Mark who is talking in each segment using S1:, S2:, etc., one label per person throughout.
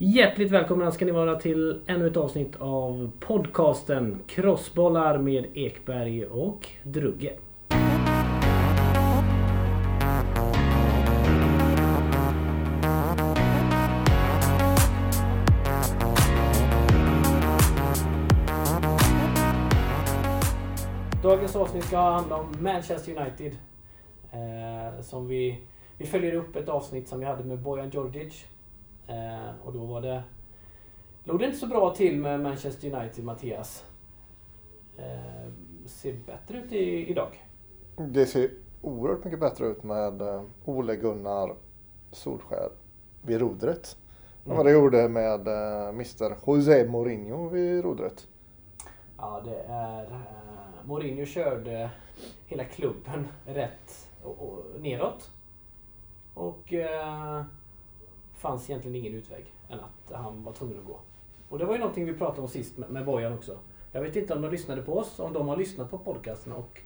S1: Hjärtligt välkomna ska ni vara till ännu ett avsnitt av podcasten Crossbollar med Ekberg och Drugge. Dagens avsnitt ska handla om Manchester United. Eh, som vi, vi följer upp ett avsnitt som vi hade med Bojan Djordjic. Eh, och då var det... Låg det inte så bra till med Manchester United, Mattias? Eh, ser bättre ut i, idag.
S2: Det ser oerhört mycket bättre ut med eh, Ole Gunnar Solskär vid rodret. Än vad det gjorde med Mr José Mourinho vid rodret.
S1: Ja, det är... Eh, Mourinho körde hela klubben rätt och, och neråt. Och eh, fanns egentligen ingen utväg än att han var tvungen att gå. Och det var ju någonting vi pratade om sist med, med Bojan också. Jag vet inte om de lyssnade på oss, om de har lyssnat på podcasten och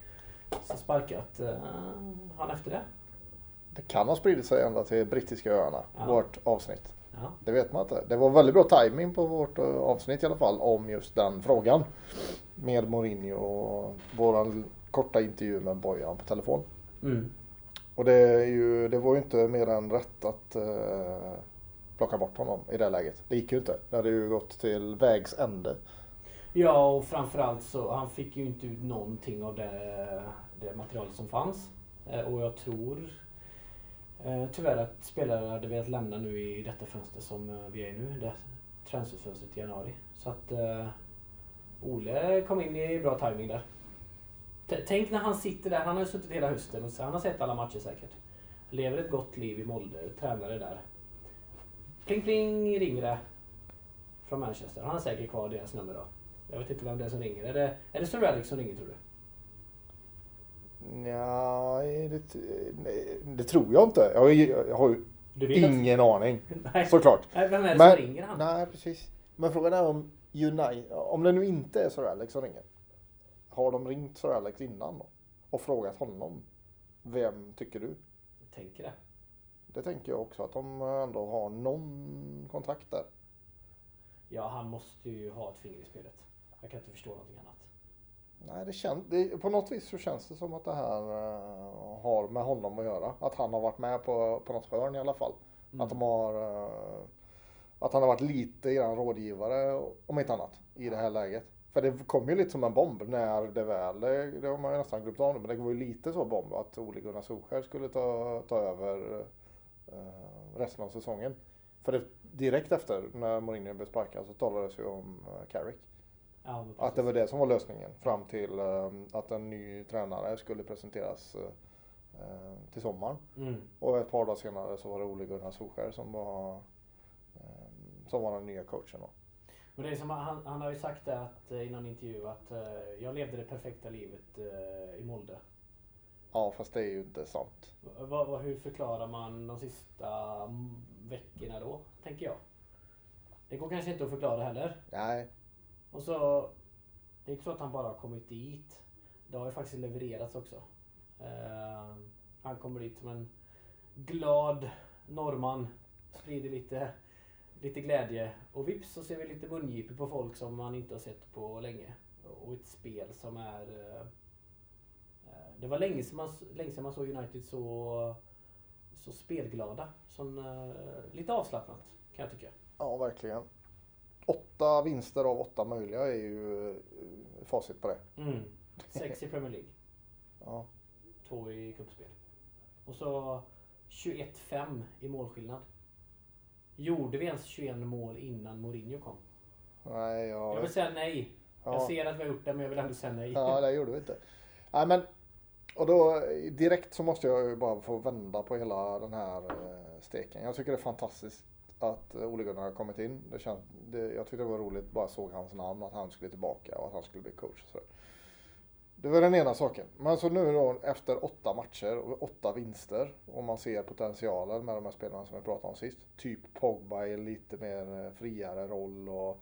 S1: så sparkat eh, han efter det.
S2: Det kan ha spridit sig ända till brittiska öarna,
S1: Ja.
S2: vårt avsnitt.
S1: Ja.
S2: Det vet man inte. Det var väldigt bra timing på vårt eh, avsnitt i alla fall om just den frågan. Med Mourinho och våran korta intervju med Bojan på telefon.
S1: Mm.
S2: Och det, är ju, det var ju inte mer än rätt att eh, plocka bort honom i det läget. Det gick ju inte. Det hade ju gått till vägs ände.
S1: Ja, och framförallt så han fick ju inte ut någonting av det, det materialet som fanns. Eh, Och jag tror eh, tyvärr att spelare hade velat lämna nu i detta fönster som eh, vi är i nu. Det transferfönstret i januari. Så att eh, Ole kom in i bra timing där. Tänk när han sitter där. Han har ju suttit hela hösten och så han har sett alla matcher säkert. Lever ett gott liv i Molde, tränare där. Pling pling ringer det. Från Manchester. Han har säkert kvar deras nummer då. Jag vet inte vem det är som ringer. Är det, är det Sir Alex som ringer tror du?
S2: Ja, det, det tror jag inte. Jag, har ju- jag har ju ingen aning.
S1: Nej.
S2: Såklart.
S1: Nej, Vem är det
S2: Men-
S1: som ringer han?
S2: Nej, precis. Men frågan är om United, om det nu inte är Sir Alex som ringer. Har de ringt Sir Alex innan då? Och frågat honom? Vem tycker du?
S1: Jag tänker det.
S2: Det tänker jag också att de ändå har någon kontakt där.
S1: Ja, han måste ju ha ett finger i spelet. Jag kan inte förstå någonting annat.
S2: Nej, det känns, på något vis så känns det som att det här eh, har med honom att göra. Att han har varit med på, på något hörn i alla fall.
S1: Mm.
S2: Att, de har, eh, att han har varit lite grann rådgivare, om inte annat, i det här läget. För det kom ju lite som en bomb när det väl, det, det har man ju nästan glömt av nu, men det var ju lite så bomb att Ole Gunnar Solskjaer skulle ta, ta över eh, resten av säsongen. För det, direkt efter när Mourinho blev sparkad så talades ju om uh, Carrick.
S1: Ja,
S2: Att det var det som var lösningen fram till eh, att en ny tränare skulle presenteras eh, eh, till sommaren.
S1: Mm.
S2: Och ett par dagar senare så var det Ole Gunnar Solskjaer som var, eh, som var den nya coachen. Då.
S1: Men det är som, han, han har ju sagt det att, eh, i någon intervju att eh, jag levde det perfekta livet eh, i Molde.
S2: Ja fast det är ju inte sant.
S1: Vad, vad, hur förklarar man de sista veckorna då, tänker jag? Det går kanske inte att förklara heller.
S2: Nej,
S1: Och så, det är inte så att han bara har kommit dit. Det har ju faktiskt levererats också. Eh, han kommer dit som en glad norrman. Sprider lite, lite glädje. Och vips så ser vi lite mungipor på folk som man inte har sett på länge. Och ett spel som är... eh, det var länge sedan man, länge sedan man såg United så, så spelglada. Som, eh, lite avslappnat kan jag tycka.
S2: ja verkligen. Åtta vinster av åtta möjliga är ju eh, facit på det.
S1: Mm. Sex i Premier League.
S2: Ja,
S1: Två i cupspel. Och så 21-5 i målskillnad. Gjorde vi ens 21 mål innan Mourinho kom?
S2: nej,
S1: Jag
S2: jag...
S1: vill säga nej. Jag
S2: Ja.
S1: ser att vi har gjort det men jag vill ändå säga nej.
S2: Ja, det gjorde vi inte. Nej, men och då direkt så måste jag ju bara få vända på hela den här eh, steken. Jag tycker det är fantastiskt att eh, Ole Gunnar har kommit in. Det känns, det, jag tyckte det var roligt bara såg hans namn, att han skulle tillbaka och att han skulle bli coach. och Så. Det var den ena saken. Men så nu då efter åtta matcher och åtta vinster och man ser potentialen med de här spelarna som vi pratade om sist. Typ Pogba i lite mer eh, friare roll och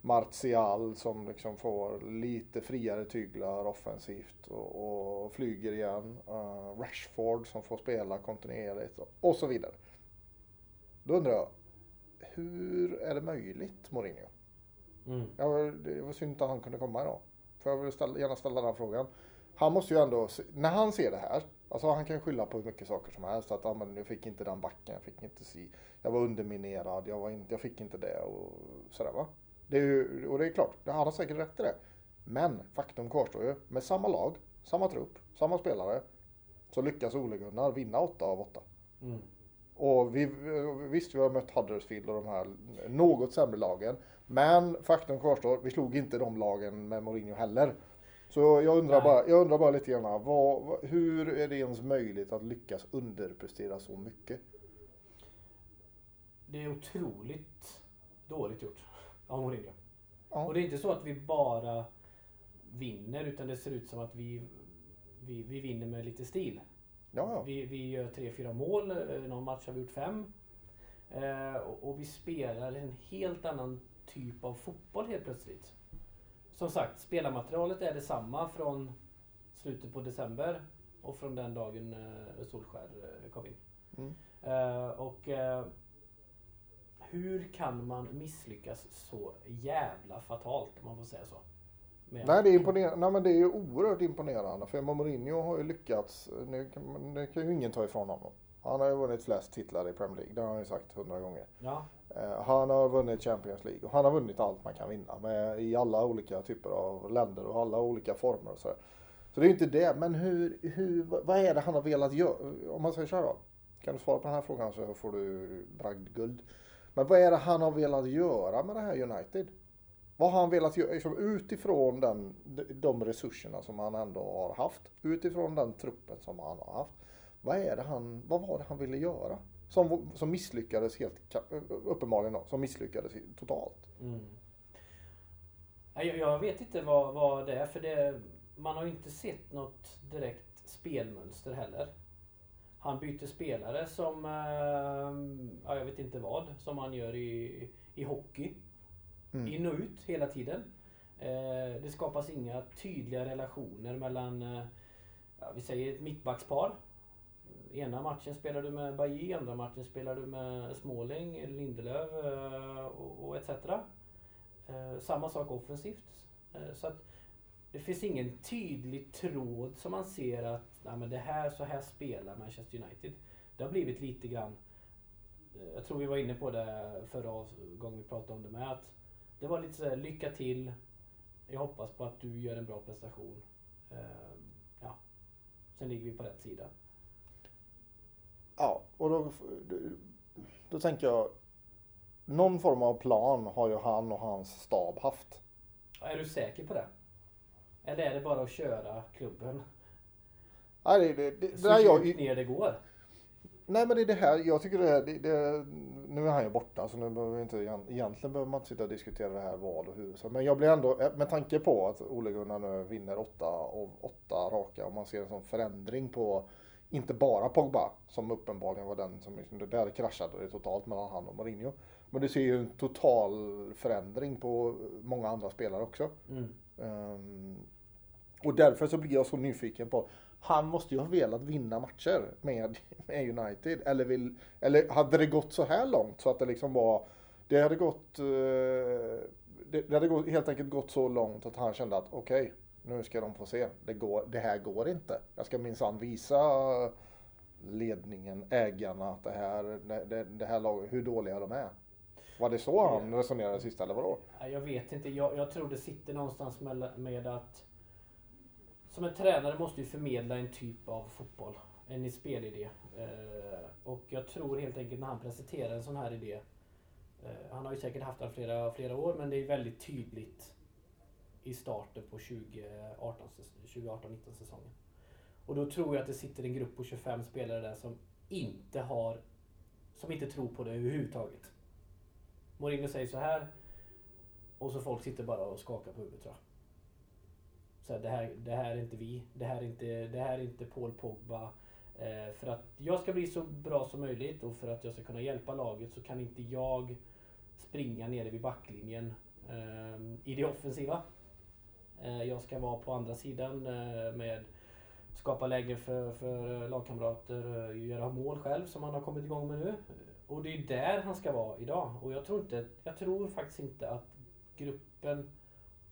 S2: Martial som liksom får lite friare tyglar offensivt och, och flyger igen. Uh, Rashford som får spela kontinuerligt och, och så vidare. Då undrar jag, hur är det möjligt Mourinho?
S1: Mm.
S2: Ja, det var synd att han kunde komma idag. För jag vill ställa, gärna ställa den frågan. Han måste ju ändå, när han ser det här, alltså han kan skylla på hur mycket saker som helst. Att ah, men jag fick inte den backen, jag fick inte si, jag var underminerad, jag, var inte, jag fick inte det och sådär va. Det är ju, och det är klart, han har säkert rätt i det. Men faktum kvarstår ju, med samma lag, samma trupp, samma spelare, så lyckas Ole Gunnar vinna 8 av 8.
S1: Mm.
S2: Och vi, visst, vi har mött Huddersfield och de här något sämre lagen. Men faktum kvarstår, vi slog inte de lagen med Mourinho heller. Så jag undrar,
S1: Nej.
S2: bara, jag undrar bara lite grann, vad, vad, hur är det ens möjligt att lyckas underprestera så mycket?
S1: Det är otroligt dåligt gjort av Mourinho.
S2: Ja.
S1: Och det är inte så att vi bara vinner utan det ser ut som att vi, vi, vi vinner med lite stil.
S2: Ja, ja.
S1: Vi, vi gör tre, fyra mål. eh, Någon match har vi gjort fem. Eh, och, och vi spelar en helt annan typ av fotboll helt plötsligt. Som sagt, spelarmaterialet är detsamma från slutet på december och från den dagen eh, Solskär eh, kom in.
S2: Mm.
S1: Eh, och hur kan man misslyckas så jävla fatalt om man får säga så?
S2: Nej, det är imponerande. Nej, men det är ju oerhört imponerande. För Mourinho har ju lyckats, nu kan, det kan ju ingen ta ifrån honom. Han har ju vunnit flest titlar i Premier League, det har han ju sagt hundra gånger.
S1: Ja,
S2: Eh, han har vunnit Champions League och han har vunnit allt man kan vinna med, i alla olika typer av länder och alla olika former. Och sådär. så det är ju inte det, men hur, hur, vad är det han har velat göra? Om man säger så här då. Kan du svara på den här frågan så får du bragdguld. Men vad är det han har velat göra med det här United? Vad har han velat göra liksom utifrån den, de resurserna som han ändå har haft? Utifrån den truppen som han har haft. Vad, är det han, vad var det han ville göra? Som, som misslyckades helt uppenbarligen då, som misslyckades totalt.
S1: Mm. Jag, jag vet inte vad, vad det är för det, man har ju inte sett något direkt spelmönster heller. Han byter spelare som, eh, ja, jag vet inte vad, som han gör i, i hockey.
S2: Mm.
S1: In och ut hela tiden. Eh, det skapas inga tydliga relationer mellan, eh, ja, vi säger ett mittbackspar. Ena matchen spelar du med Bajy, andra matchen spelar du med Småling, Lindelöf eh, och, och etc. Eh, samma sak offensivt. Eh, så att det finns ingen tydlig tråd som man ser att nej, men det här, så här spelar Manchester United. Det har blivit lite grann, jag tror vi var inne på det förra gången vi pratade om det med, att det var lite sådär lycka till, jag hoppas på att du gör en bra prestation. Ja. Sen ligger vi på rätt sida.
S2: Ja, och då, då tänker jag, någon form av plan har ju han och hans stab haft.
S1: Är du säker på det? Eller är det bara att köra klubben
S2: Nej, det, det, det,
S1: så
S2: där jag,
S1: ner det går?
S2: nej men det är det här, jag tycker det, är- det, det nu är han ju borta så nu behöver vi inte, egentligen behöver man inte sitta och diskutera det här vad och hur. Så, men jag blir ändå, med tanke på att Ole Gunnar nu vinner åtta av åtta raka och man ser en sån förändring på inte bara Pogba som uppenbarligen var den som, liksom, där kraschade det totalt mellan han och Mourinho. Men du ser ju en total förändring på många andra spelare också.
S1: Mm.
S2: Ehm, och därför så blir jag så nyfiken på han måste ju ha velat vinna matcher med, med United. Eller, vill, eller hade det gått så här långt så att det liksom var Det hade gått eh, det, hade gått, helt enkelt gått så långt att han kände att okej Nu ska de få se. Det, går, det här går inte. Jag ska minsann visa ledningen, ägarna att det här, det, det, här laget, hur dåliga de är. Var det så han resonerade sist eller vadå?
S1: Jag vet inte. Jag, jag tror det sitter någonstans med, med att som en tränare måste ju förmedla en typ av fotboll. En spelidé. Eh, och jag tror helt enkelt när han presenterar en sån här idé. Eh, han har ju säkert haft den flera, flera år men det är väldigt tydligt i starten på 2018-19 säsongen. Och då tror jag att det sitter en grupp på 25 spelare där som inte har som inte tror på det överhuvudtaget. Mourinho säger så här och så folk sitter bara och skakar på huvudet tror jag. Så här, det, här, det här är inte vi. Det här är inte, det här är inte Paul Pogba. Eh, för att jag ska bli så bra som möjligt och för att jag ska kunna hjälpa laget så kan inte jag springa nere vid backlinjen eh, i det offensiva. Eh, jag ska vara på andra sidan eh, med skapa läge för, för lagkamrater, eh, göra mål själv som han har kommit igång med nu. Och det är där han ska vara idag. Och jag tror, inte, jag tror faktiskt inte att gruppen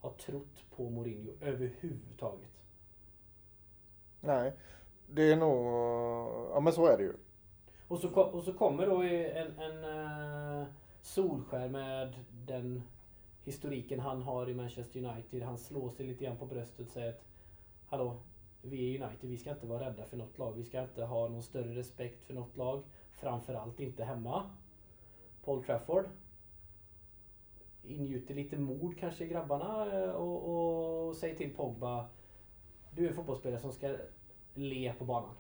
S1: har trott på Mourinho överhuvudtaget.
S2: Nej, det är nog... Ja men så är det ju.
S1: Och så, och så kommer då en, en uh, Solskär med den historiken han har i Manchester United. Han slår sig lite grann på bröstet och säger att Hallå, vi är United, vi ska inte vara rädda för något lag. Vi ska inte ha någon större respekt för något lag. Framförallt inte hemma. Paul Trafford. Ingjuter lite mod kanske i grabbarna eh, och, och säger till Pogba Du är en fotbollsspelare som ska le på banan.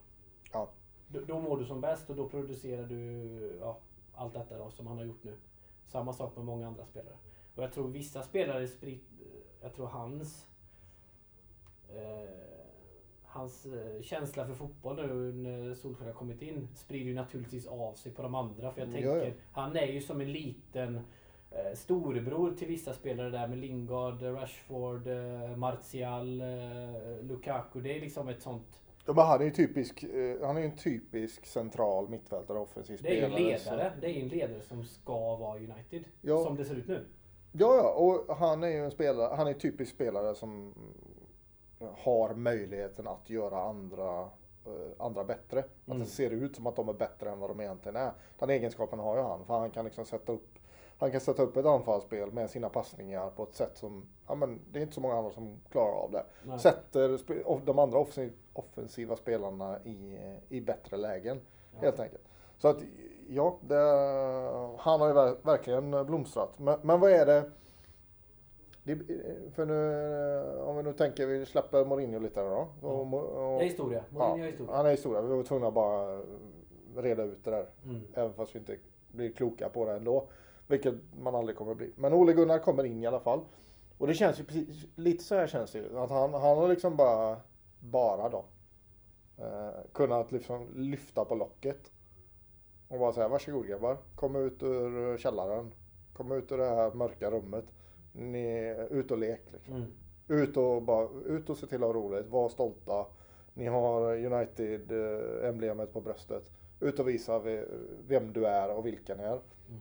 S2: Ja.
S1: Då, då mår du som bäst och då producerar du ja, allt detta då som han har gjort nu. Samma sak med många andra spelare. Och jag tror vissa spelare sprit, Jag tror hans eh, Hans eh, känsla för fotboll nu när Solskjaer har kommit in sprider ju naturligtvis av sig på de andra. För jag tänker,
S2: Ja, ja.
S1: han är ju som en liten eh, storebror till vissa spelare där med Lingard, Rashford, eh, Martial, eh, Lukaku. Det är liksom ett sånt
S2: Ja, men han är ju typisk, eh, han är en typisk central mittfältare offensiv
S1: Det är ju en
S2: spelare. så-
S1: ledare. Det är en ledare som ska vara United.
S2: Ja.
S1: Som det ser ut nu.
S2: Ja, ja, och han är ju en spelare, han är typisk spelare som har möjligheten att göra andra, eh, andra bättre. Att
S1: Mm.
S2: det ser ut som att de är bättre än vad de egentligen är. Den egenskapen har ju han, för han kan liksom sätta upp han kan sätta upp ett anfallsspel med sina passningar på ett sätt som, ja men det är inte så många andra som klarar av det.
S1: Nej.
S2: Sätter de andra offensiv, offensiva spelarna i, i bättre lägen.
S1: Ja.
S2: Helt enkelt. Så att ja, det, han har ju ver- verkligen blomstrat. Men, men vad är det? det för nu, om vi nu tänker, vi släpper Mourinho lite då. Och,
S1: Ja.
S2: och,
S1: Det är historia. Mourinho är historia.
S2: Han är historia. Vi var tvungna att bara reda ut det där.
S1: Mm.
S2: Även fast vi inte blir kloka på det ändå. Vilket man aldrig kommer bli. Men Ole Gunnar kommer in i alla fall. Och det känns ju precis, lite så här känns det ju. Att han, han har liksom bara, bara då. Eh, kunnat liksom lyfta på locket. Och bara säga varsågod grabbar. Kom ut ur källaren. Kom ut ur det här mörka rummet. Ni, ut och lek liksom.
S1: Mm.
S2: Ut och, bara, ut och se till att ha roligt, var stolta. Ni har United-emblemet på bröstet. Ut och visa ve- vem du är och vilka ni är.
S1: Mm.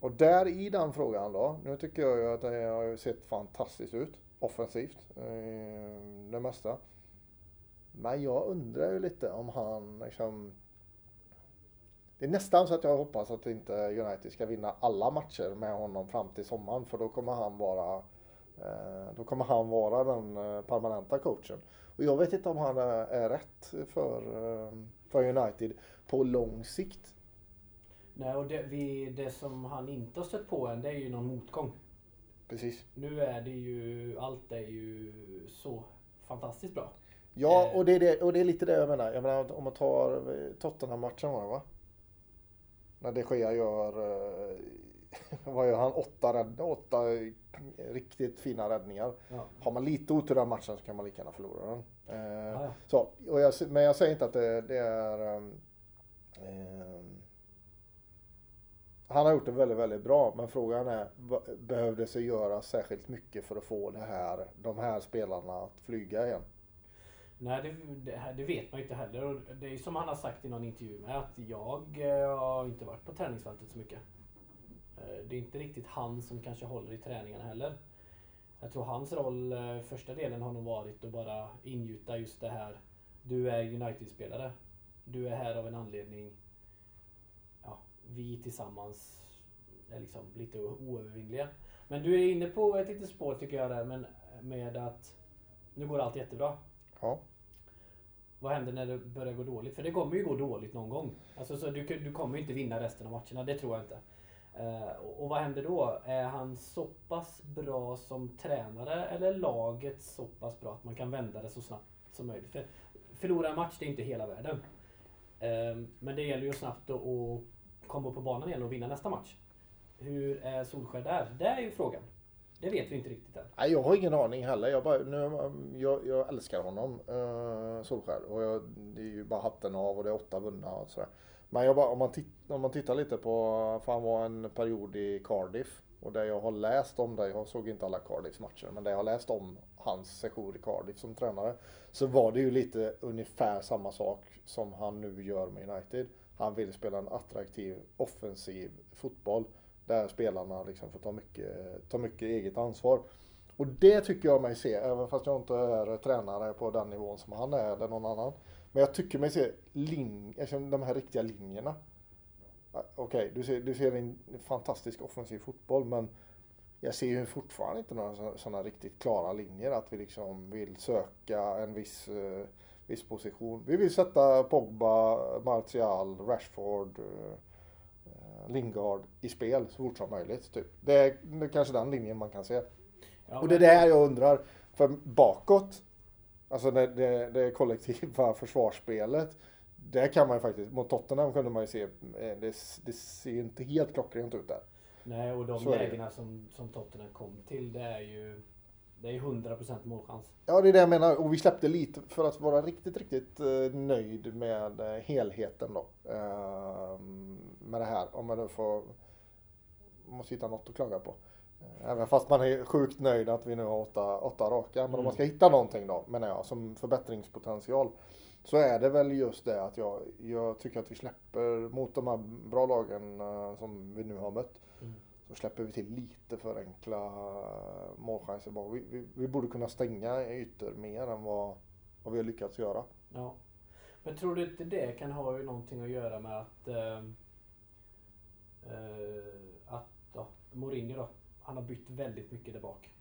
S2: Och där i den frågan då, nu tycker jag ju att det har sett fantastiskt ut. Offensivt, eh, det mesta. Men jag undrar ju lite om han liksom... Det är nästan så att jag hoppas att inte United ska vinna alla matcher med honom fram till sommaren. För då kommer han vara, eh, då kommer han vara den eh, permanenta coachen. Och jag vet inte om han är, är rätt för, eh, för United på lång sikt.
S1: Nej, och det, vi, det som han inte har stött på än, det är ju någon motgång.
S2: Precis.
S1: Nu är det ju, allt är ju så fantastiskt bra.
S2: Ja,
S1: Eh.
S2: och det, är det, och det är lite det jag menar. Jag menar om man tar eh, Tottenham-matchen var det va? När de Gea gör, eh, vad gör han? Åtta, rädd, åtta eh, riktigt fina räddningar.
S1: Ja.
S2: Har man lite otur den matchen så kan man lika gärna förlora den. Eh,
S1: Ja,
S2: så, och jag, men jag säger inte att det, det är... ehm, han har gjort det väldigt, väldigt bra. Men frågan är, va- behövde sig göra särskilt mycket för att få det här, de här spelarna att flyga igen?
S1: Nej, det, det, det vet man ju inte heller. Och det är ju som han har sagt i någon intervju med att jag eh, har inte varit på träningsfältet så mycket. Eh, det är inte riktigt han som kanske håller i träningarna heller. Jag tror hans roll eh, första delen har nog varit att bara ingjuta just det här. Du är United-spelare. Du är här av en anledning. Ja, vi tillsammans är liksom lite oövervinnliga. Men du är inne på ett litet spår tycker jag där men med att nu går allt jättebra.
S2: Ja.
S1: Vad händer när det börjar gå dåligt? För det kommer ju gå dåligt någon gång. Alltså, så du, du kommer ju inte vinna resten av matcherna, det tror jag inte. Uh, och, vad händer då? Är han så pass bra som tränare eller är laget så pass bra att man kan vända det så snabbt som möjligt? För förlora en match, det är inte hela världen. Uh, men det gäller ju snabbt att att komma upp på banan igen och vinna nästa match. Hur är Solskjaer där? Det är ju frågan. Det vet vi inte riktigt än.
S2: Nej, jag har ingen aning heller. Jag, bara, nu, jag, jag älskar honom, eh, Solskär. Och jag, det är ju bara hatten av och det är åtta vunna och sådär. Men jag bara, om, man titt, om man tittar lite på, för han var en period i Cardiff. Och det jag har läst om det, jag såg inte alla Cardiffs matcher, men det jag har läst om hans session i Cardiff som tränare. Så var det ju lite ungefär samma sak som han nu gör med United. Han vill spela en attraktiv offensiv fotboll. Där spelarna liksom får ta mycket, ta mycket eget ansvar. Och det tycker jag mig se, även fast jag inte är tränare på den nivån som han är eller någon annan. Men jag tycker mig se lin, liksom de här riktiga linjerna. Ah, okej, okay, du, ser, du ser en fantastisk offensiv fotboll men jag ser ju fortfarande inte några sådana riktigt klara linjer att vi liksom vill söka en viss, uh, viss position. Vi vill sätta Pogba, Martial, Rashford, uh, Lingard i spel så fort som möjligt. Typ. Det, är, det är kanske den linjen man kan se. Ja, och det är där jag undrar, för bakåt, alltså det, det, det kollektiva försvarsspelet, där kan man ju faktiskt, mot Tottenham kunde man ju se, eh, det, det ser inte helt klockrent ut där.
S1: Nej, och de lägena som, som Tottenham kom till, det är ju det är 100% målchans.
S2: Ja, det är det jag menar. Och vi släppte lite för att vara riktigt, riktigt uh, nöjd med uh, helheten då. Uh, med det här. Om man nu får... Måste hitta något att klaga på. Även fast man är sjukt nöjd att vi nu har åtta, åtta raka. Men mm. om man ska mm. hitta någonting då, menar jag, som förbättringspotential. Så är det väl just det att jag, jag tycker att vi släpper mot de här bra lagen som vi nu har mött. Mm. Så släpper vi till lite för enkla målchanser. Vi, vi, vi, borde kunna stänga ytor mer än vad, vad vi har lyckats göra.
S1: Ja. Men tror du inte det kan ha ju någonting att göra med att eh, eh, att ja, Mourinho då han har bytt väldigt mycket där bak.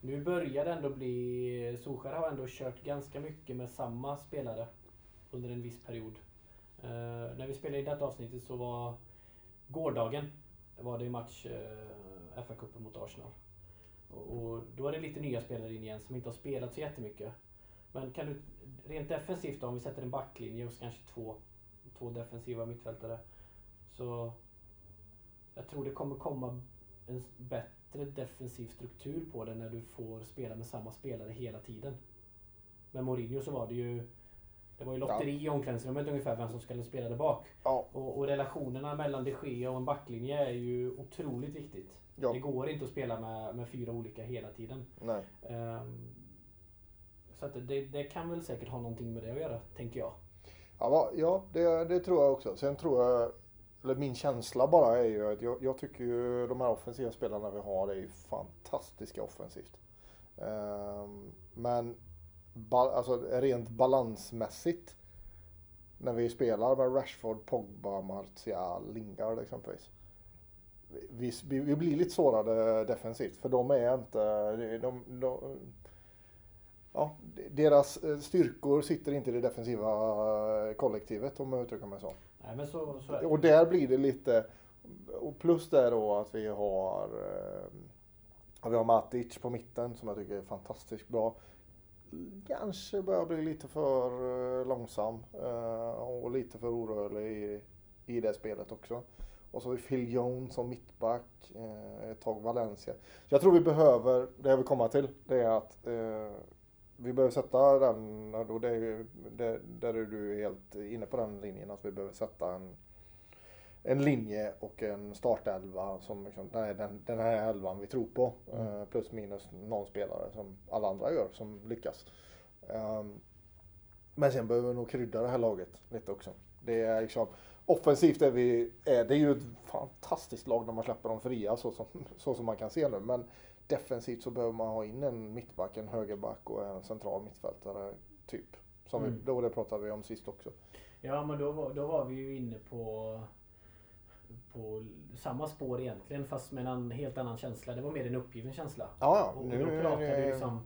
S1: Nu börjar det ändå bli... Solskjaer har ändå kört ganska mycket med samma spelare under en viss period. Eh, när vi spelade i detta avsnittet så var gårdagen var det ju match eh, FA-cupen mot Arsenal. Och, och, då är det lite nya spelare in igen som inte har spelat så jättemycket. Men kan du rent defensivt då, om vi sätter en backlinje och kanske två, två defensiva mittfältare. Så jag tror det kommer komma en bättre defensiv struktur på det när du får spela med samma spelare hela tiden. Med Mourinho så var det ju det var ju lotteri i omklädningsrummet ungefär vem som skulle spela där bak. Ja. Och, och, relationerna mellan de Gea och en backlinje är ju otroligt viktigt. Ja. Det går inte att spela med, med fyra olika hela tiden. Um, så att det, det, kan väl säkert ha någonting med det att göra, tänker jag.
S2: Ja, ja det, det tror jag också. Sen tror jag eller min känsla bara är ju att jag, jag tycker ju de här offensiva spelarna vi har är ju fantastiska offensivt. Um, men ba, alltså rent balansmässigt när vi spelar med Rashford, Pogba, Martial, Lingard exempelvis. Vi, vi, vi blir lite sårade defensivt för de är inte, de, de, ja, deras styrkor sitter inte i det defensiva kollektivet om jag uttrycker mig så.
S1: Nej, men så, så
S2: och där blir det lite, och plus det då att vi har, eh, vi har Matic på mitten som jag tycker är fantastiskt bra. Kanske börjar bli lite för eh, långsam eh, och lite för orörlig i, i det spelet också. Och så har vi Phil Jones som mittback, eh, ett tag Valencia. Så jag tror vi behöver, det jag vill komma till, det är att vi behöver sätta den, och det är, det, där är du helt inne på den linjen, att vi behöver sätta en, en linje och en startelva som liksom, den, den, den här elvan vi tror på. Mm. Uh, plus minus någon spelare som alla andra gör som lyckas. Um, men sen behöver vi nog krydda det här laget lite också. Det är liksom, offensivt är vi, är, det är ju ett fantastiskt lag när man släpper dem fria så som, så som man kan se nu. Men defensivt så behöver man ha in en mittback, en högerback och en central mittfältare. Typ. Som mm. vi, då det pratade vi om sist också.
S1: Ja men då, var, då var vi ju inne på på samma spår egentligen fast med en helt annan känsla. Det var mer en uppgiven känsla.
S2: Ja.
S1: Och, då pratade vi liksom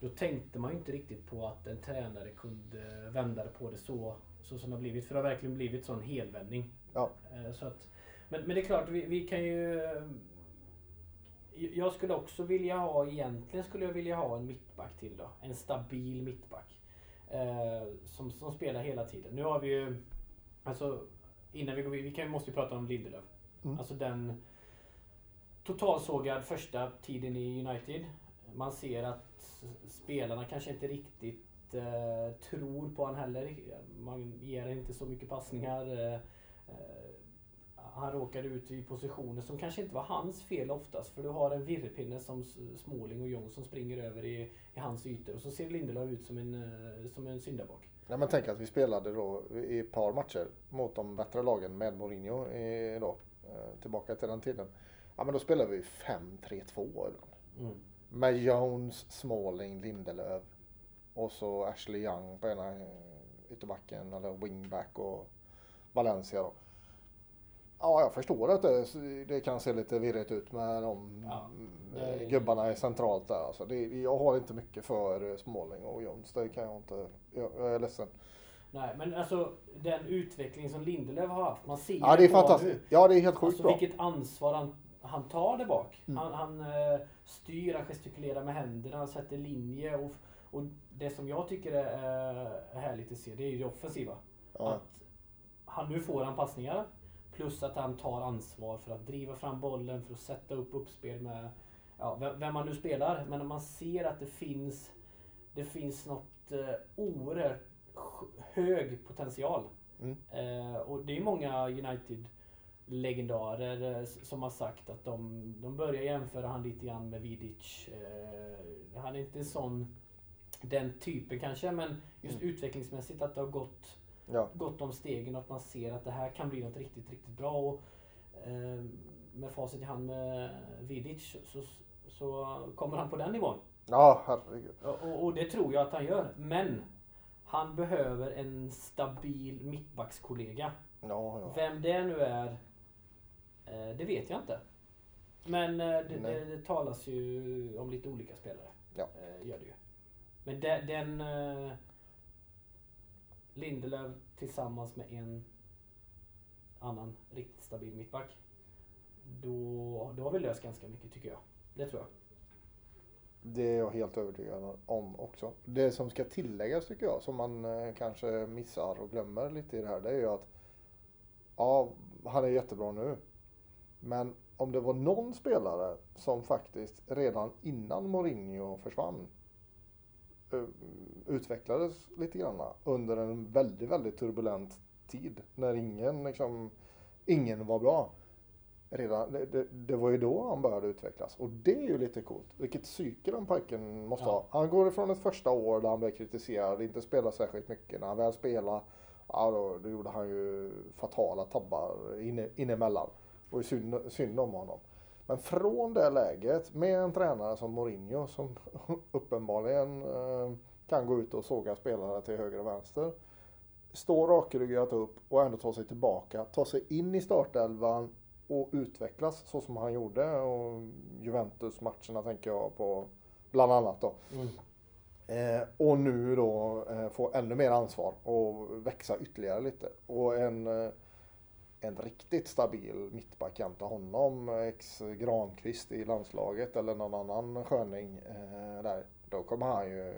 S1: Då tänkte man ju inte riktigt på att en tränare kunde vända på det så, så som det har blivit. För det har verkligen blivit sån helvändning.
S2: Ja.
S1: Eh, så att, men, men det är klart, vi, vi kan ju jag skulle också vilja ha, egentligen skulle jag vilja ha en mittback till då. En stabil mittback. Eh, som, som spelar hela tiden. Nu har vi ju, alltså innan vi går vi kan, måste ju prata om Lindelöf. Mm. Alltså den totalsågad första tiden i United. Man ser att spelarna kanske inte riktigt eh, tror på honom heller. Man ger inte så mycket passningar. Eh, eh han råkade ut i positioner som kanske inte var hans fel oftast. För du har en virrpinne som Småling och Jonsson springer över i, i hans ytor. Och så ser Lindelöf ut som en, eh, som en syndabock.
S2: Ja, men tänk att vi spelade då i ett par matcher mot de bättre lagen med Mourinho i, då, eh, tillbaka till den tiden. Ja men då spelade vi 5-3-2 ibland.
S1: Mm.
S2: Med Jones, Smalling, Lindelöf och så Ashley Young på ena ytterbacken eller wingback och Valencia då. Ja, jag förstår att det, det kan se lite virrigt ut med de
S1: Ja, det-
S2: gubbarna är centralt där. Alltså det, jag har inte mycket för eh, Smalling och Jones. Det kan jag inte. Jag, jag är ledsen.
S1: Nej, men alltså den utveckling som Lindelöf har haft. Man ser
S2: Ja, det är fantastiskt. Ja, det är helt sjukt
S1: Alltså
S2: bra.
S1: vilket ansvar han, han tar där bak.
S2: Mm.
S1: Han, han eh, styr, han gestikulerar med händerna, han sätter linje. Och, och det som jag tycker är eh, härligt att se, det är ju det offensiva.
S2: Ja.
S1: Att han nu får han passningar. Plus att han tar ansvar för att driva fram bollen, för att sätta upp uppspel med ja, vem, man nu spelar. Men när man ser att det finns det finns något eh, oerhört hög potential.
S2: Mm.
S1: Eh, och det är många United legendarer eh, som har sagt att de, de börjar jämföra han lite grann med Vidic. Eh, han är inte en sån den typen kanske men just
S2: Mm.
S1: utvecklingsmässigt att det har gått,
S2: Ja.
S1: gått de stegen och att man ser att det här kan bli något riktigt, riktigt bra. Och, eh, med facit i hand med Vidic så, så kommer han på den nivån.
S2: ja, herregud.
S1: Och, och, det tror jag att han gör. Men han behöver en stabil mittbackskollega.
S2: Ja, ja.
S1: Vem det nu är, eh, det vet jag inte. Men eh, det, det, det talas ju om lite olika spelare.
S2: Ja.
S1: Eh, Gör det ju. Men de, den Lindelöf tillsammans med en annan riktigt stabil mittback. Då, då har vi löst ganska mycket tycker jag. Det tror jag.
S2: Det är jag helt övertygad om också. Det som ska tilläggas tycker jag, som man eh, kanske missar och glömmer lite i det här, det är ju att ja, han är jättebra nu. Men om det var någon spelare som faktiskt redan innan Mourinho försvann utvecklades lite grann under en väldigt, väldigt turbulent tid när ingen, liksom, ingen var bra. Redan, det, det, det var ju då han började utvecklas och det är ju lite coolt. Vilket psyke den pojken måste
S1: Ja.
S2: ha. Han går ifrån ett första år där han blev kritiserad, inte spelar särskilt mycket. När han väl spelar, ja då, då gjorde han ju fatala tabbar inne, inemellan. Och synd, synd om honom. Men från det läget med en tränare som Mourinho som uppenbarligen eh, kan gå ut och såga spelare till höger och vänster. Stå rakryggat upp och ändå ta sig tillbaka, ta sig in i startelvan och utvecklas så som han gjorde. Och Juventus-matcherna tänker jag på bland annat då. Eh, och nu då eh, få ännu mer ansvar och växa ytterligare lite. Och en, eh, en riktigt stabil mittback jämte honom, ex Granqvist i landslaget eller någon annan sköning eh, där. Då kommer han ju,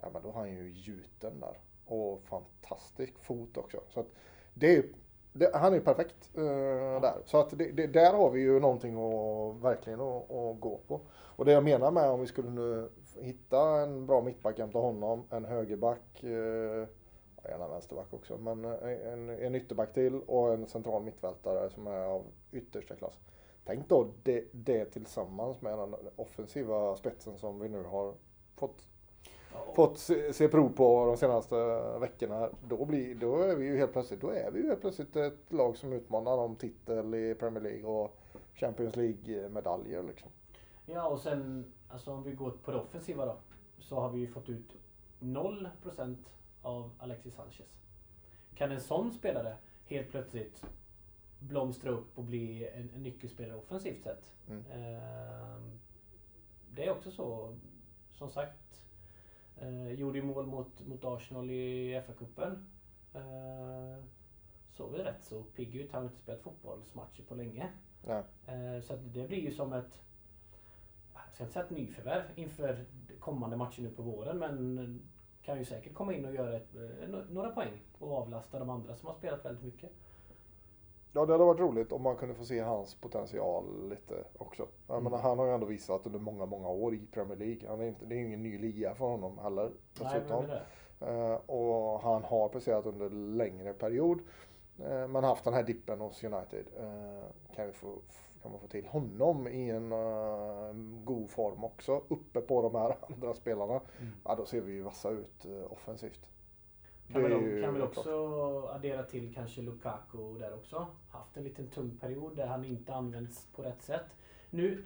S2: ja men då har han ju gjuten där. Och fantastisk fot också. Så att det är, det, han är ju perfekt eh, där. Så att det, det, där har vi ju någonting att verkligen att, att gå på. Och det jag menar med om vi skulle nu hitta en bra mittback jämte honom, en högerback, eh, gärna vänsterback också, men eh, en, en ytterback till och en central mittfältare som är av yttersta klass. Tänk då det, det tillsammans med den offensiva spetsen som vi nu har fått, fått se, se prov på de senaste veckorna. Då, blir, då är vi ju helt plötsligt, då är vi ju helt plötsligt ett lag som utmanar om titel i Premier League och Champions League-medaljer liksom.
S1: Ja och sen alltså om vi går på det offensiva då. Så har vi ju fått ut 0% av Alexis Sanchez. Kan en sån spelare helt plötsligt blomstra upp och bli en, en nyckelspelare offensivt sett.
S2: Mm.
S1: Ehm, det är också så, som sagt. Eh, gjorde ju mål mot, mot Arsenal i FA-cupen. Eh, såg väl rätt så pigg ut. Han har inte spelat fotbollsmatcher på länge.
S2: Nej.
S1: Eh, Så det blir ju som ett, jag ska inte säga ett nyförvärv inför kommande matcher nu på våren men kan ju säkert komma in och göra ett, eh, några poäng och avlasta de andra som har spelat väldigt mycket.
S2: Ja, det hade varit roligt om man kunde få se hans potential lite också. Jag
S1: Mm.
S2: menar, han har ju ändå visat under många, många år i Premier League. Han är inte, det är ju ingen ny liga för honom heller.
S1: Nej,
S2: Dessutom.
S1: är det.
S2: Eh, och han har presterat under längre period. Eh, men haft den här dippen hos United. Kan, vi få, kan man få till honom i en eh, god form också. Uppe på de här andra spelarna.
S1: Mm.
S2: Ja, då ser vi ju vassa ut eh, offensivt.
S1: Kan, väl,
S2: ju
S1: kan väl
S2: klart.
S1: också addera till kanske Lukaku där också. Haft en liten tung period där han inte använts på rätt sätt. Nu...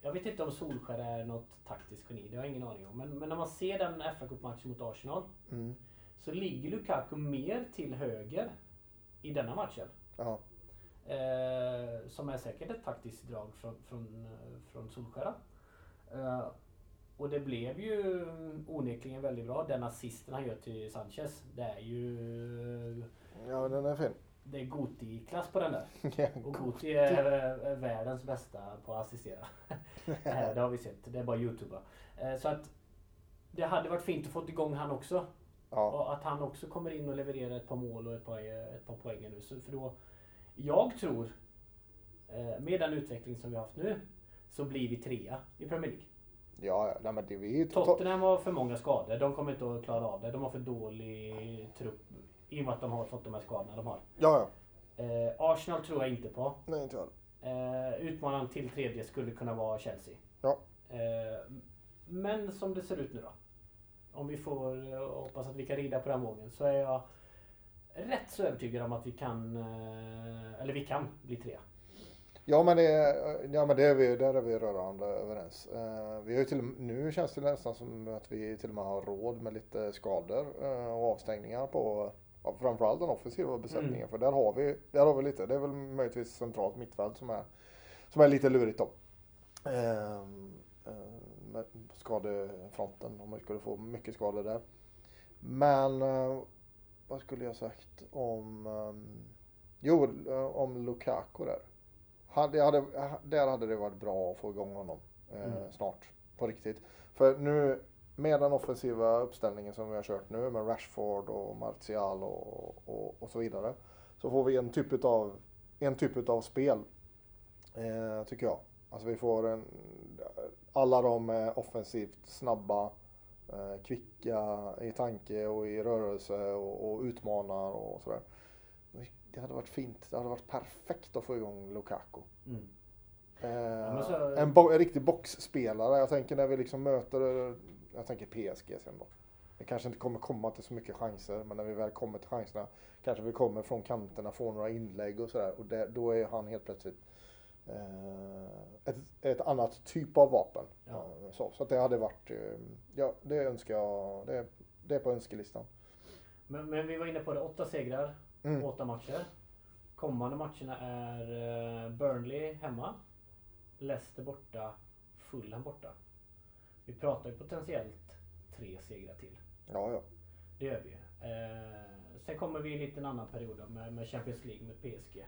S1: Jag vet inte om Solskär är något taktiskt geni, det har jag ingen aning om. Men, men när man ser den fa Cup-matchen mot Arsenal
S2: Mm.
S1: så ligger Lukaku mer till höger i denna matchen.
S2: Ja.
S1: Eh, som är säkert ett taktiskt drag från, från, eh, från Solskär. Eh, och det blev ju onekligen väldigt bra. Den assisten han gör till Sanchez. Det är ju...
S2: ja, den är fin.
S1: Det är Goti-klass på den där.
S2: Ja,
S1: Och Goti är, är världens bästa på att assistera. Eh, det har vi sett. Det är bara Youtube. Eh, så att det hade varit fint att få igång han också.
S2: ja.
S1: Och att han också kommer in och levererar ett par mål och ett par, ett par poäng nu. Så för då, jag tror, eh, med den utveckling som vi har haft nu, så blir vi trea i Premier League.
S2: Ja, ja. Nej, men det är.
S1: Tottenham har för många skador. De kommer inte att klara av det. De har för dålig trupp. I och med att de har fått de här skadorna de har.
S2: Ja, ja.
S1: Eh, Arsenal tror jag inte på.
S2: Nej, inte jag.
S1: Eh, utmanaren till tredje skulle kunna vara Chelsea.
S2: Ja.
S1: Eh, men som det ser ut nu då. Om vi får eh, hoppas att vi kan rida på den vågen så är jag rätt så övertygad om att vi kan, eh, eller vi kan bli trea.
S2: Ja men, det, ja, men det är vi, där är vi rörande överens. Eh, vi har till, nu känns det nästan som att vi till och med har råd med lite skador eh, och avstängningar på ja, framförallt den offensiva besättningen.
S1: Mm.
S2: För där har, vi, där har vi lite, det är väl möjligtvis centralt mittfält som är, som är lite lurigt då. Eh, eh, med skadefronten, om vi skulle få mycket skador där. Men vad skulle jag sagt om, eh, jo eh, om Lukaku där. Hade, hade, där hade det varit bra att få igång honom eh,
S1: Mm.
S2: snart. På riktigt. För nu med den offensiva uppställningen som vi har kört nu med Rashford och Martial och, och, och så vidare. Så får vi en typ utav, en typ utav spel. Eh, tycker jag. Alltså vi får en, alla de är offensivt snabba, kvicka i tanke och i rörelse och, och utmanar och sådär. Det hade varit fint. Det hade varit perfekt att få igång Lukaku.
S1: Mm.
S2: Eh,
S1: men så-
S2: en, bo- en riktig boxspelare. Jag tänker när vi liksom möter, jag tänker PSG sen då. Det kanske inte kommer komma till så mycket chanser, men när vi väl kommer till chanserna kanske vi kommer från kanterna, får några inlägg och sådär. Och det, då är han helt plötsligt eh, ett, ett annat typ av vapen.
S1: Ja.
S2: Eh, Så, så det hade varit, eh, ja det önskar jag, det, det är på önskelistan.
S1: Men, men vi var inne på det, åtta segrar,
S2: Mm.
S1: åtta matcher. Kommande matcherna är eh, Burnley hemma, Leicester borta, Fulham borta. Vi pratar ju potentiellt tre segrar till.
S2: Ja, ja.
S1: Det gör vi ju. Eh, sen kommer vi i en liten annan period med, med Champions League med PSG.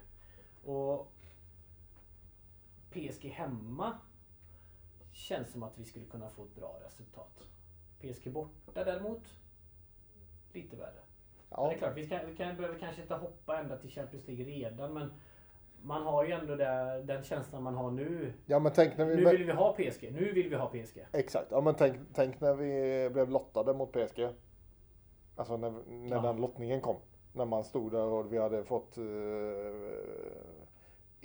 S1: Och PSG hemma känns som att vi skulle kunna få ett bra resultat. PSG borta däremot, lite värre. Men det är
S2: ja.
S1: klart, vi, ska, vi kan, behöver kanske inte hoppa ända till Champions League redan men man har ju ändå det, den känslan man har nu.
S2: ja men tänk när vi...
S1: Nu vill vi ha PSG. Nu vill vi ha PSG.
S2: Exakt, ja men tänk, tänk när vi blev lottade mot PSG. Alltså när, när
S1: Ja.
S2: den lottningen kom. När man stod där och vi hade fått eh,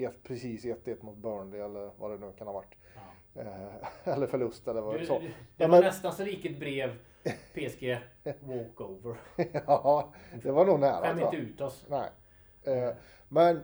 S2: ett, precis 1-1 mot Burnley eller vad det nu kan ha varit.
S1: Ja.
S2: Eh, eller förlust eller vad
S1: Du,
S2: det så.
S1: du, det
S2: Ja,
S1: var
S2: men-
S1: nästan så liket brev PSG walkover.
S2: ja, det var nog nära.
S1: Skäm inte ut oss.
S2: Nej. Eh, men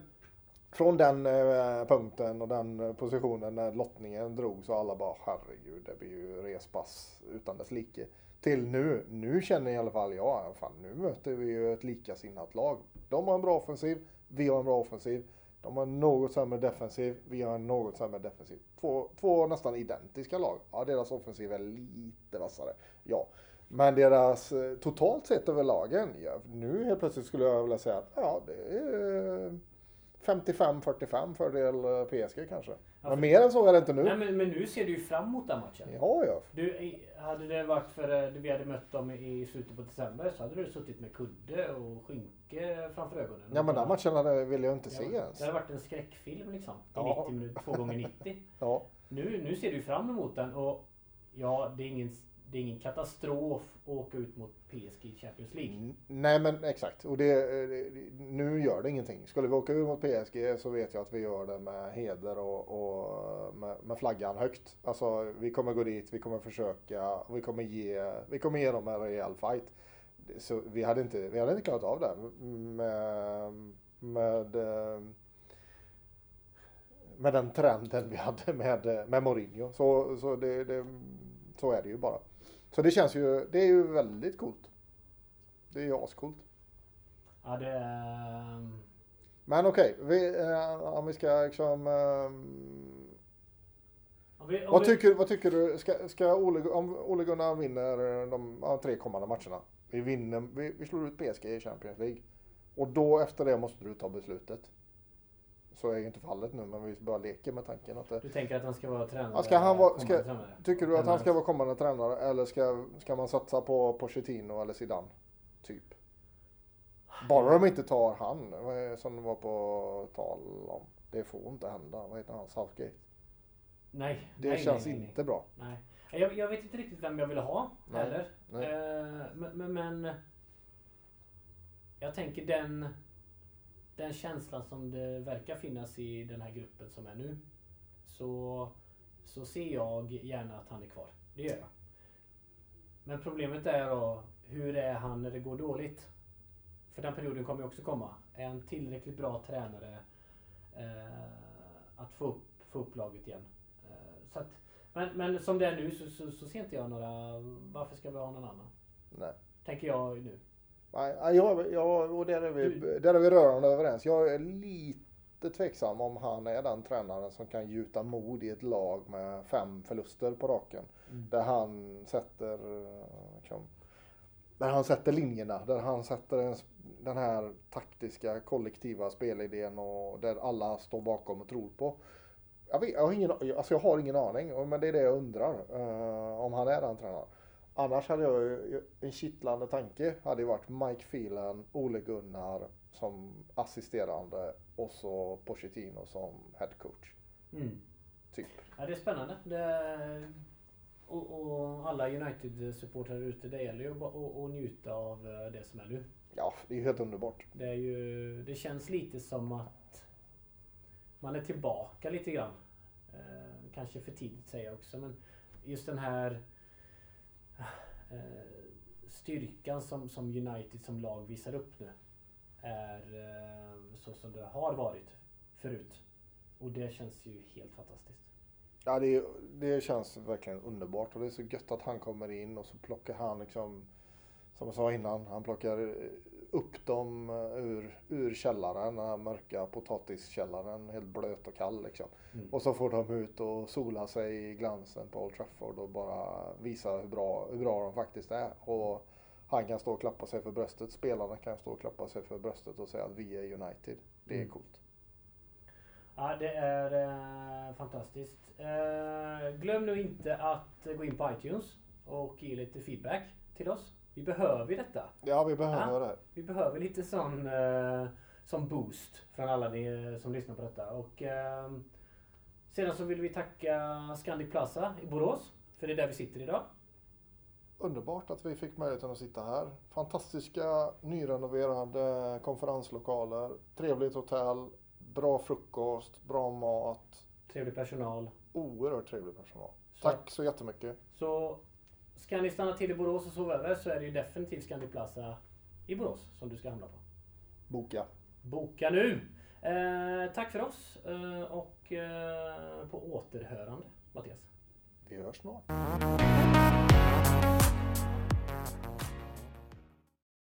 S2: från den eh, punkten och den positionen när lottningen drog så alla bara herregud det blir ju respass utan dess like. Till nu, nu känner i alla fall jag, fan nu möter vi ju ett likasinnat lag. De har en bra offensiv, vi har en bra offensiv. De har en något sämre defensiv, vi har en något sämre defensiv. Två, två nästan identiska lag. Ja, deras offensiv är lite vassare. Ja. Men deras, eh, totalt sett över lagen, ja, nu helt plötsligt skulle jag vilja säga att ja, det är 55-45 fördel PSG kanske.
S1: Ja,
S2: Men mer än så är det inte
S1: Nej,
S2: nu.
S1: men, men nu ser du ju fram emot den matchen.
S2: Ja, ja.
S1: Du, hade det varit för eh, vi hade mött dem i slutet på december så hade du suttit med kudde och skynke framför ögonen.
S2: Ja, men den matchen hade- vill jag inte
S1: Ja,
S2: se
S1: Det
S2: ens.
S1: hade varit en skräckfilm liksom. I
S2: Ja.
S1: 90 minuter, 2 gånger 90
S2: Ja,
S1: Nu, nu ser du fram emot den och ja, det är ingen, det är ingen katastrof att åka ut mot PSG i Champions League.
S2: Nej men exakt. Och eh, det, nu gör det ingenting. Skulle vi åka ut mot PSG så vet jag att vi gör det med heder och, och med, med flaggan högt. Alltså vi kommer gå dit, vi kommer försöka, vi kommer ge, vi kommer ge dem en rejäl fight. så vi, hade inte, vi hade inte klarat av det med, med, med den trenden vi hade med, med Mourinho. Så, så, det, det, så är det ju bara. Så det känns ju, det är ju väldigt coolt. Det är ju ascoolt.
S1: Ja, det är...
S2: Men okej, vi, eh, om vi ska liksom... eh,
S1: Om vi, om
S2: vad,
S1: vi,
S2: tycker, vad tycker du, ska, ska Ole, om Ole Gunnar vinner de ja, tre kommande matcherna. Vi vinner, vi, vi slår ut PSG i Champions League. Och då efter det måste du ta beslutet. Så är ju inte fallet nu, men vi bara leker med tanken att det,
S1: Du tänker att han ska vara tränare?
S2: Ja, ska han vara- ska-
S1: tränare?
S2: Tycker du att han ska vara kommande tränare eller ska, ska man satsa på Pochettino eller Zidane? Typ. Bara de inte tar han, som det var på tal om. Det får inte hända. Vad heter han? Southgate.
S1: Nej.
S2: Det
S1: nej,
S2: känns
S1: nej, nej,
S2: inte bra.
S1: Nej. Jag, jag vet inte riktigt vem jag vill ha heller. Eh, men, men, men jag tänker den, den känslan som det verkar finnas i den här gruppen som är nu. Så, så ser jag gärna att han är kvar. Det gör jag. Men problemet är då, hur är han när det går dåligt? För den perioden kommer ju också komma. Är han tillräckligt bra tränare eh, att få upp, få upp laget igen? Eh, så att, men, men som det är nu så, så, så ser inte jag några... Varför ska vi ha någon annan?
S2: Nej.
S1: Tänker jag nu.
S2: Nej, jag, jag, och där är, vi,
S1: Du-
S2: där är vi rörande överens. Jag är lite tveksam om han är den tränaren som kan gjuta mod i ett lag med fem förluster på raken.
S1: Mm.
S2: Där han sätter liksom, där han sätter linjerna, där han sätter en, den här taktiska kollektiva spelidén och där alla står bakom och tror på. Jag, vet, jag, har, ingen, alltså jag har ingen aning, men det är det jag undrar. eh, om han är den tränaren. Annars hade jag ju, en kittlande tanke hade ju varit Mike Phelan, Ole Gunnar som assisterande och så Pochettino som head coach.
S1: Mm.
S2: Typ.
S1: Ja, det är spännande. Det, och, och alla United-supportrar ute, det gäller ju att njuta av eh, det som är nu.
S2: Ja, det är ju helt underbart.
S1: Det, är ju, det känns lite som att man är tillbaka lite grann. Eh, kanske för tidigt säger jag också, men just den här Eh, styrkan som, som United som lag visar upp nu är eh, så som det har varit förut. Och det känns ju helt fantastiskt.
S2: Ja, det, det känns verkligen underbart och det är så gött att han kommer in och så plockar han liksom, som jag sa innan, han plockar eh, upp dem eh, ur, ur källaren, den här mörka potatiskällaren, helt blöt och kall liksom.
S1: Mm.
S2: Och så får de ut och sola sig i glansen på Old Trafford och bara visa hur bra, hur bra de faktiskt är. Och han kan stå och klappa sig för bröstet, spelarna kan stå och klappa sig för bröstet och säga att vi är United. Det är
S1: Mm.
S2: coolt.
S1: Ja, det är eh, fantastiskt. Eh, glöm nu inte att gå in på iTunes och ge lite feedback till oss. Vi behöver ju detta.
S2: Ja, vi behöver
S1: Ja.
S2: det.
S1: Vi behöver lite sån, eh, sån boost från alla ni eh, som lyssnar på detta. Och, eh, sedan så vill vi tacka Scandic Plaza i Borås. För det är där vi sitter idag.
S2: Underbart att vi fick möjligheten att sitta här. Fantastiska nyrenoverade konferenslokaler, trevligt hotell, bra frukost, bra mat,
S1: Trevlig personal.
S2: oerhört trevlig personal.
S1: Så,
S2: Tack så jättemycket.
S1: Så ska ni stanna till i Borås och sova över så är det ju definitivt Scandic Plaza i Borås som du ska hamna på.
S2: Boka.
S1: Boka nu! Eh, tack för oss eh, och eh, på återhörande Mattias.
S2: Vi hörs snart.